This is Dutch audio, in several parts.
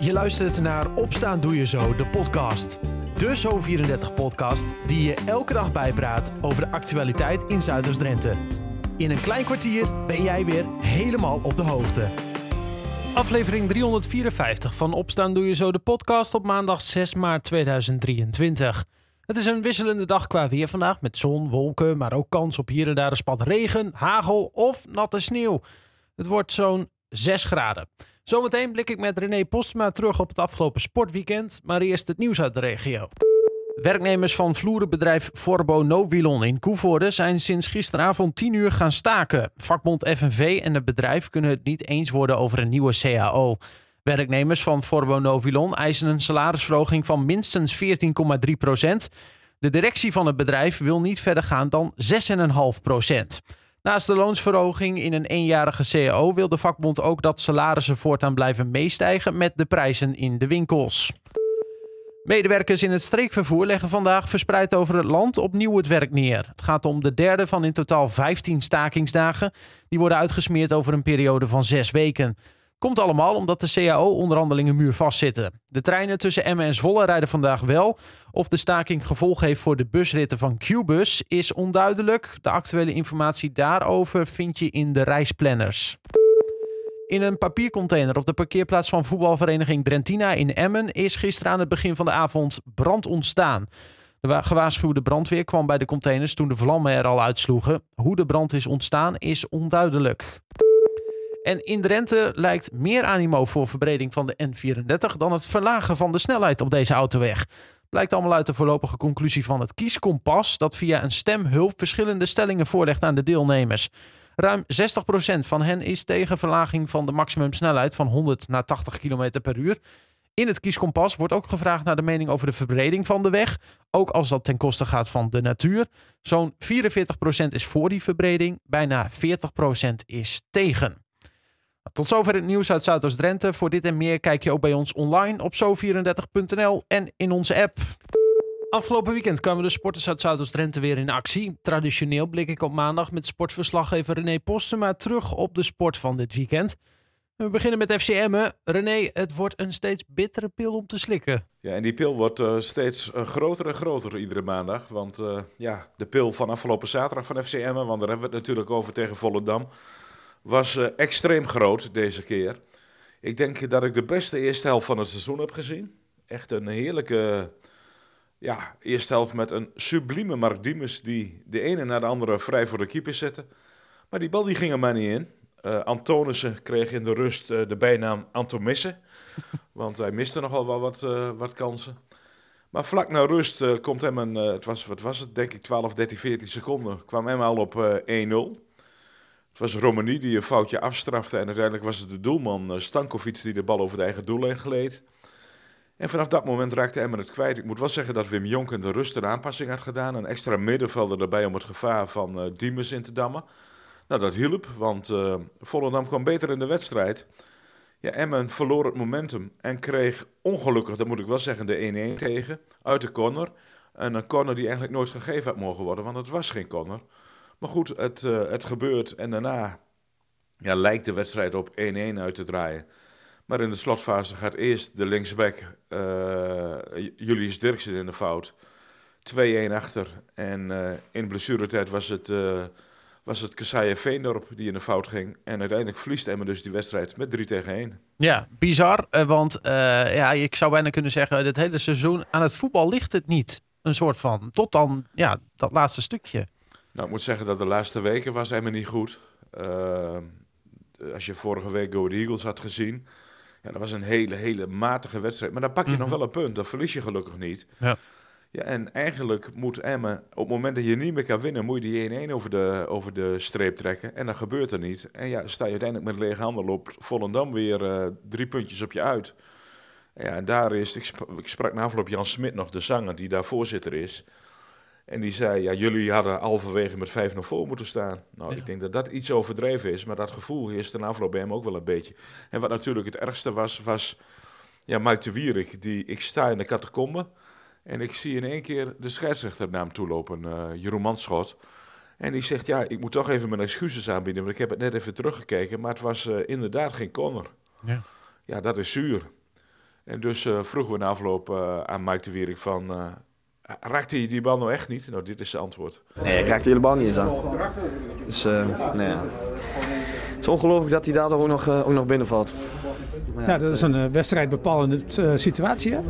Je luistert naar Opstaan Doe Je Zo, de podcast. De Zo34-podcast die je elke dag bijpraat over de actualiteit in Zuiders-Drenthe. In een klein kwartier ben jij weer helemaal op de hoogte. Aflevering 354 van Opstaan Doe Je Zo, de podcast op maandag 6 maart 2023. Het is een wisselende dag qua weer vandaag met zon, wolken, maar ook kans op hier en daar een spat regen, hagel of natte sneeuw. Het wordt zo'n 6 graden. Zometeen blik ik met René Postma terug op het afgelopen sportweekend, maar eerst het nieuws uit de regio. Werknemers van vloerenbedrijf Forbo Novilon in Koevoorde zijn sinds gisteravond 10 uur gaan staken. Vakbond FNV en het bedrijf kunnen het niet eens worden over een nieuwe CAO. Werknemers van Forbo Novilon eisen een salarisverhoging van minstens 14,3 procent. De directie van het bedrijf wil niet verder gaan dan 6,5 procent. Naast de loonsverhoging in een eenjarige CAO wil de vakbond ook dat salarissen voortaan blijven meestijgen met de prijzen in de winkels. Medewerkers in het streekvervoer leggen vandaag verspreid over het land opnieuw het werk neer. Het gaat om de derde van in totaal 15 stakingsdagen. Die worden uitgesmeerd over een periode van zes weken. Komt allemaal omdat de CAO-onderhandelingen muur vastzitten. De treinen tussen Emmen en Zwolle rijden vandaag wel. Of de staking gevolg heeft voor de busritten van Qbus is onduidelijk. De actuele informatie daarover vind je in de reisplanners. In een papiercontainer op de parkeerplaats van voetbalvereniging Drentina in Emmen is gisteren aan het begin van de avond brand ontstaan. De gewaarschuwde brandweer kwam bij de containers toen de vlammen er al uitsloegen. Hoe de brand is ontstaan is onduidelijk. En in Drenthe lijkt meer animo voor verbreding van de N34 dan het verlagen van de snelheid op deze autoweg. Blijkt allemaal uit de voorlopige conclusie van het kieskompas, dat via een stemhulp verschillende stellingen voorlegt aan de deelnemers. Ruim 60% van hen is tegen verlaging van de maximumsnelheid van 100 naar 80 km per uur. In het kieskompas wordt ook gevraagd naar de mening over de verbreding van de weg, ook als dat ten koste gaat van de natuur. Zo'n 44% is voor die verbreding, bijna 40% is tegen. Tot zover het nieuws uit Zuidoost-Drenthe. Voor dit en meer kijk je ook bij ons online op zo34.nl en in onze app. Afgelopen weekend kwamen de sporters uit Zuidoost-Drenthe weer in actie. Traditioneel blik ik op maandag met sportverslaggever René Postema terug op de sport van dit weekend. We beginnen met FCM. René, het wordt een steeds bittere pil om te slikken. Ja, en die pil wordt uh, steeds uh, groter en groter iedere maandag. Want uh, ja, de pil van afgelopen zaterdag van FCM, want daar hebben we het natuurlijk over tegen Volendam was uh, extreem groot deze keer. Ik denk dat ik de beste eerste helft van het seizoen heb gezien. Echt een heerlijke ja, eerste helft met een sublieme Mark Diemers die de ene na de andere vrij voor de keeper zette. Maar die bal die ging er maar niet in. Uh, Antonissen kreeg in de rust uh, de bijnaam Antomissen. Want hij miste nogal wel wat, uh, wat kansen. Maar vlak na rust komt hem een, het was, wat was het, denk ik 12, 13, 14 seconden, kwam hem al op 1-0. Het was Romani die een foutje afstrafte en uiteindelijk was het de doelman uh, Stankovic die de bal over de eigen doel heen gleed. En vanaf dat moment raakte Emmen het kwijt. Ik moet wel zeggen dat Wim Jonk in de rust een aanpassing had gedaan. Een extra middenvelder erbij om het gevaar van uh, Diemers in te dammen. Nou, dat hielp, want uh, Volendam kwam beter in de wedstrijd. Ja, Emmen verloor het momentum en kreeg ongelukkig, dat moet ik wel zeggen, de 1-1 tegen uit de corner. En een corner die eigenlijk nooit gegeven had mogen worden, want het was geen corner. Maar goed, het, uh, het gebeurt en daarna ja, lijkt de wedstrijd op 1-1 uit te draaien. Maar in de slotfase gaat eerst de linksback uh, Julius Dirksen in de fout. 2-1 achter. En uh, in blessuretijd was het, was het Kasaya Veendorp die in de fout ging. En uiteindelijk verliest Emmen dus die wedstrijd met 3 tegen 1. Ja, bizar. want ja, ik zou bijna kunnen zeggen, het hele seizoen aan het voetbal ligt het niet. Een soort van, tot dan ja, dat laatste stukje. Nou, ik moet zeggen dat de laatste weken was Emmen niet goed. Uh, als je vorige week Go Eagles had gezien. Ja, dat was een hele, hele matige wedstrijd. Maar dan pak je mm -hmm. nog wel een punt. Dan verlies je gelukkig niet. Ja. Ja, en eigenlijk moet Emmen, op het moment dat je niet meer kan winnen, moet je die 1-1 over de, over de streep trekken. En dat gebeurt er niet. En ja, sta je uiteindelijk met lege handen, loopt Volendam weer uh, drie puntjes op je uit. Ja, en daar is, ik sprak na afloop Jan Smit nog, de zanger, die daar voorzitter is. En die zei, ja, jullie hadden halverwege met 5-0 voor moeten staan. Nou, ja. ik denk dat dat iets overdreven is, maar dat gevoel is ten afloop bij hem ook wel een beetje. En wat natuurlijk het ergste was, was ja, Mike de Wierik, die, ik sta in de catacombe en ik zie in één keer de scheidsrechter naar hem toe lopen, uh, Jeroen Manschot. En die zegt, ja, ik moet toch even mijn excuses aanbieden, want ik heb het net even teruggekeken, maar het was uh, inderdaad geen corner. Ja. ja, dat is zuur. En dus uh, vroegen we na afloop aan Mike de Wierik van... Uh, raakte hij die bal nou echt niet? Nou, dit is zijn antwoord. Nee, ik raakte de bal niet eens aan. Dus, nee, ja. Het is ongelooflijk dat hij daardoor ook nog, ook nog binnenvalt. Ja, ja, dat is een wedstrijdbepalende situatie, hè?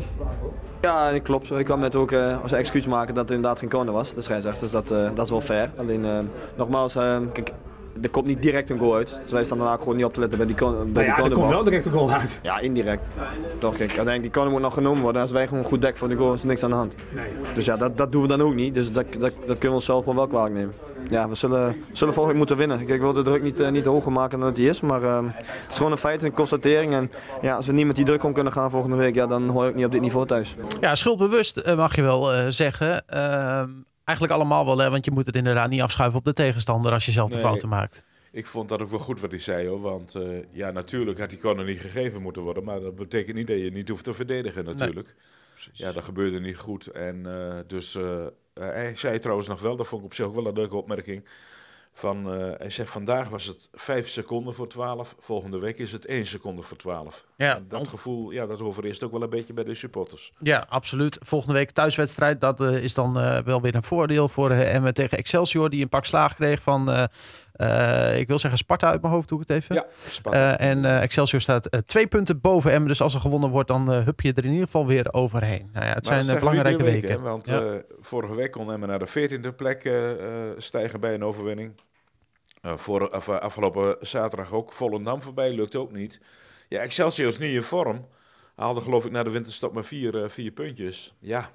Ja, klopt. Ik kwam net ook uh, als excuus maken dat het inderdaad geen corner was, de scheidsrechter. Dus dat, uh, dat is wel fair. Alleen, uh, nogmaals, kijk, er komt niet direct een goal uit. Dus wij staan daarna gewoon niet op te letten bij die, bij nou ja, die er komt wel direct een goal uit. Ja, indirect. Toch, kijk, uiteindelijk die corner moet nog genomen worden. Als wij gewoon goed dek voor de goal is er niks aan de hand. Nee. Dus ja, dat, dat doen we dan ook niet. Dus dat, dat, dat kunnen we onszelf wel kwalijk nemen. Ja, we zullen, zullen volgende week moeten winnen. Kijk, ik wil de druk niet, uh, niet hoger maken dan het die is. Maar uh, het is gewoon een feit, een constatering. En ja, als we niet met die druk om kunnen gaan volgende week, ja, dan hoor ik niet op dit niveau thuis. Ja, schuldbewust uh, mag je wel zeggen. Eigenlijk allemaal wel, hè? want je moet het inderdaad niet afschuiven op de tegenstander als je zelf de nee. fouten maakt. Ik vond dat ook wel goed wat hij zei hoor. Want uh, ja, natuurlijk had die corner niet gegeven moeten worden. Maar dat betekent niet dat je niet hoeft te verdedigen natuurlijk. Nee, ja, dat gebeurde niet goed. En uh, dus uh, hij zei trouwens nog wel, dat vond ik op zich ook wel een leuke opmerking. Van, uh, hij zegt vandaag was het 5 seconden voor 12, volgende week is het 1 seconde voor 12. Ja, en dat gevoel, ja, dat overeerst ook wel een beetje bij de supporters. Ja, absoluut. Volgende week thuiswedstrijd, dat uh, is dan uh, wel weer een voordeel voor Emmen tegen Excelsior, die een pak slaag kreeg van, ik wil zeggen Sparta uit mijn hoofd, doe ik het even. Ja, Sparta. en Excelsior staat twee punten boven Emmen, dus als er gewonnen wordt, dan hup je er in ieder geval weer overheen. Nou ja, het maar zijn belangrijke weken. Hè, want ja. vorige week kon Emmen naar de 14e plek stijgen bij een overwinning. Uh, voor, af, afgelopen zaterdag ook Volendam voorbij, lukt ook niet. Ja, Excelsior is niet in vorm. Haalde geloof ik na de winterstop maar vier, uh, vier puntjes. Ja,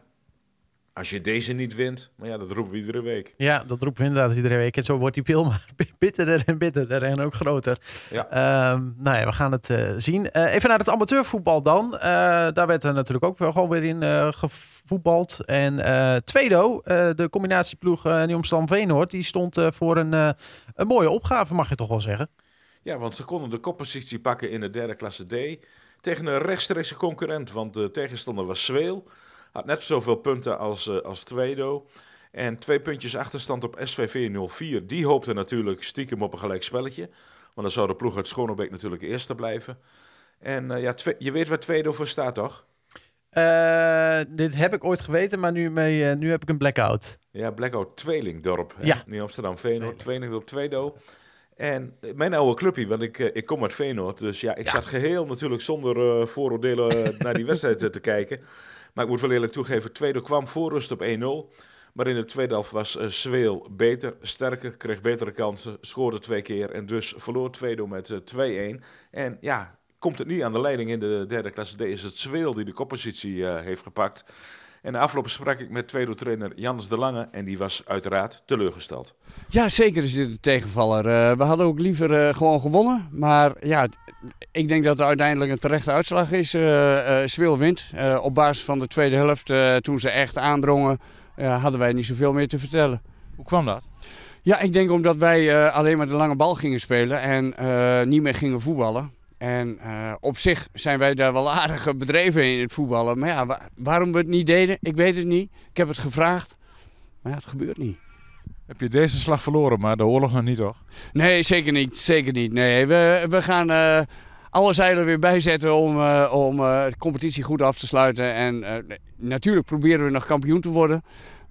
als je deze niet wint, maar ja, dat roepen we iedere week. Ja, dat roepen we inderdaad iedere week. En zo wordt die pil maar bitterder en bitterder en ook groter. Ja. Um, nou ja, we gaan het uh, zien. Uh, even naar het amateurvoetbal dan. Uh, daar werd er natuurlijk ook wel gewoon weer in gevoetbald. En Tweedo, de combinatieploeg uh, Nieuwstam Veenoord, die stond voor een, een mooie opgave, mag je toch wel zeggen. Ja, want ze konden de koppositie pakken in de derde klasse D tegen een rechtstreekse concurrent. Want de tegenstander was Zweel. Had net zoveel punten als, uh, als Tweedo. En twee puntjes achterstand op SVV 04. Die hoopte natuurlijk stiekem op een gelijk spelletje. Want dan zou de ploeg uit Schonebeek natuurlijk eerste blijven. En uh, ja, je weet waar Tweedo voor staat, toch? Uh, dit heb ik ooit geweten, maar nu, mee, nu heb ik een blackout. Ja, blackout Tweelingdorp. Hè? Ja. Niet Amsterdam, Veenoord, Tweelingdorp, Tweedo. En mijn oude clubje, want ik, ik kom uit Veenoord. Dus ja, ik ja. zat geheel natuurlijk zonder uh, vooroordelen naar die wedstrijd te kijken. Maar ik moet wel eerlijk toegeven, tweede kwam voor rust op 1-0. Maar in de tweede helft was uh, Zweel beter, sterker, kreeg betere kansen, scoorde twee keer en dus verloor Tweedo met uh, 2-1. En ja, komt het niet aan de leiding in de derde klasse D, is het Zweel die de koppositie uh, heeft gepakt. En de afgelopen sprak ik met tweede-trainer Jans de Lange en die was uiteraard teleurgesteld. Ja, zeker is dit een tegenvaller. Uh, we hadden ook liever uh, gewoon gewonnen. Maar ja, ik denk dat het uiteindelijk een terechte uitslag is. Uh, Zwil wint. op basis van de tweede helft, toen ze echt aandrongen, hadden wij niet zoveel meer te vertellen. Hoe kwam dat? Ja, ik denk omdat wij alleen maar de lange bal gingen spelen en niet meer gingen voetballen. En uh, op zich zijn wij daar wel aardige bedreven in het voetballen. Maar ja, wa waarom we het niet deden, ik weet het niet. Ik heb het gevraagd, maar ja, het gebeurt niet. Heb je deze slag verloren, maar de oorlog nog niet, toch? Nee, zeker niet. Zeker niet. Nee, we, we gaan uh, alle zeilen weer bijzetten om, uh, om de competitie goed af te sluiten. En natuurlijk proberen we nog kampioen te worden.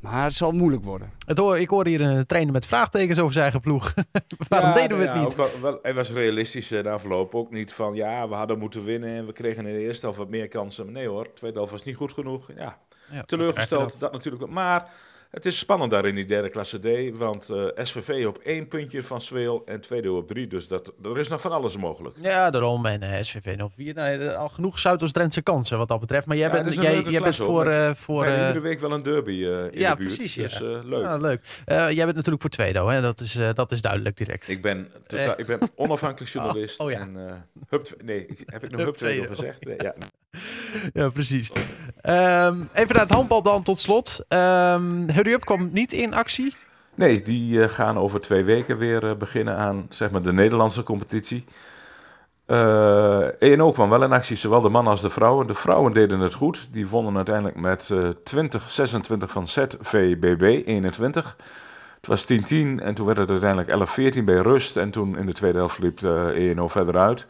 Maar het zal moeilijk worden. Het hoor, ik hoor hier een trainer met vraagtekens over zijn eigen ploeg. Waarom ja, deden we het ja, niet? Wel, wel, hij was realistisch de afloop. Ook niet van ja, we hadden moeten winnen en we kregen in de eerste helft wat meer kansen. Maar nee hoor, de tweede helft was niet goed genoeg. Ja, ja teleurgesteld, dat. dat natuurlijk. Maar het is spannend daar in die derde klasse D. Want uh, SVV op één puntje van Zweel en tweede op drie. Dus dat, er is nog van alles mogelijk. Ja, daarom. En uh, SVV 04. Nou, al genoeg Zuidoost-Drentse kansen wat dat betreft. Maar jij ja, bent, jij, jij bent voor... Uh, voor ja, iedere week wel een derby in ja, de buurt. Precies, ja. Dus leuk. Ja, leuk. jij bent natuurlijk voor Tweedo. Hè? Dat, is, dat is duidelijk direct. Ik ben, totaal, ik ben onafhankelijk journalist. Oh, oh ja. En, hup, nee, heb ik nog Hup Tweedo gezegd? Nee, ja. ja, precies. Um, even naar het handbal dan tot slot. Um, Hurry Up kwam niet in actie. Nee, die uh, gaan over twee weken weer uh, beginnen aan zeg maar, de Nederlandse competitie. Uh, ENO kwam wel in actie, zowel de mannen als de vrouwen. De vrouwen deden het goed. Die wonnen uiteindelijk met 20-26 van ZVBB 21. Het was 10-10 en toen werd het uiteindelijk 11-14 bij rust. En toen in de tweede helft liep de ENO verder uit.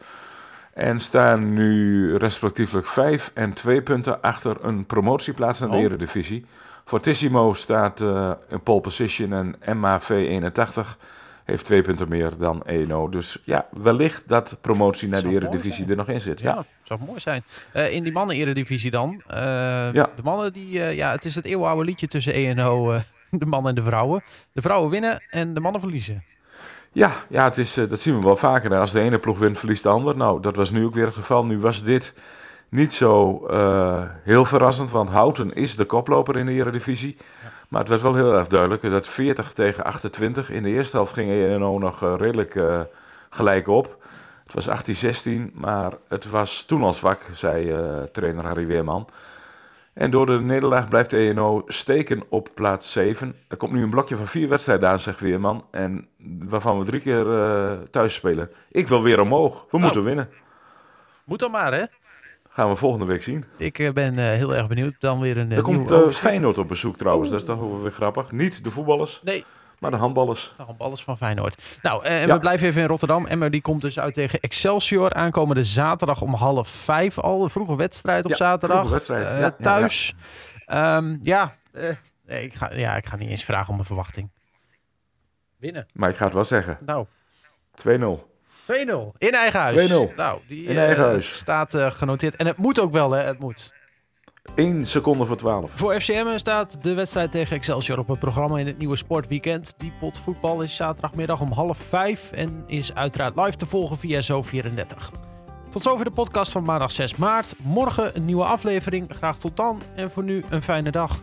En staan nu respectievelijk 5 en 2 punten achter een promotieplaats naar de Oh. Eredivisie. Fortissimo staat eh, in pole position en MAV 81 heeft twee punten meer dan ENO. Dus ja, wellicht dat promotie naar de Eredivisie er nog in zit. Ja, Ja. zou mooi zijn. Eh, in die mannen-eredivisie dan. eh, Ja. De mannen die, ja, het is het eeuwenoude liedje tussen ENO, de mannen en de vrouwen. De vrouwen winnen en de mannen verliezen. Ja, ja het is, dat zien we wel vaker. Als de ene ploeg wint, verliest de ander. Nou, dat was nu ook weer het geval. Nu was dit niet zo eh, heel verrassend, want Houten is de koploper in de Eredivisie. Maar het was wel heel erg duidelijk dat 40 tegen 28. In de eerste helft ging ENO nog eh, redelijk eh, gelijk op. Het was 18-16, maar het was toen al zwak, zei trainer Harry Weerman. En door de nederlaag blijft ENO steken op plaats 7. Er komt nu een blokje van vier wedstrijden aan, zegt Weerman. En waarvan we drie keer thuis spelen. Ik wil weer omhoog. We moeten winnen. Moet dan maar, hè? Gaan we volgende week zien. Ik eh, ben eh, heel erg benieuwd. Dan weer een uh, er komt uh, Feyenoord op bezoek trouwens. Dat is toch weer grappig. Niet de voetballers, Nee, maar de handballers. Nou, alles van Feyenoord. Nou, eh, en Ja. we blijven even in Rotterdam. Emma die komt dus uit tegen Excelsior. Aankomende zaterdag om half vijf al. Een vroege wedstrijd op Ja, zaterdag. wedstrijd. Eh, Ja, thuis. Ja, ja. eh, nee, ik, ga, ja, ik ga niet eens vragen om een verwachting. Winnen. Maar ik ga het wel zeggen. 2-0. Nou, 2-0. In eigen huis. 2-0. Nou, die In eh, eigen huis. staat eh, genoteerd. En het moet ook wel, hè? Het moet. 1 seconde voor 12. Voor FCM staat de wedstrijd tegen Excelsior op het programma in het nieuwe sportweekend. Die pot voetbal is zaterdagmiddag om half vijf en is uiteraard live te volgen via Zo34. Tot zover de podcast van maandag 6 maart. Morgen een nieuwe aflevering. Graag tot dan en voor nu een fijne dag.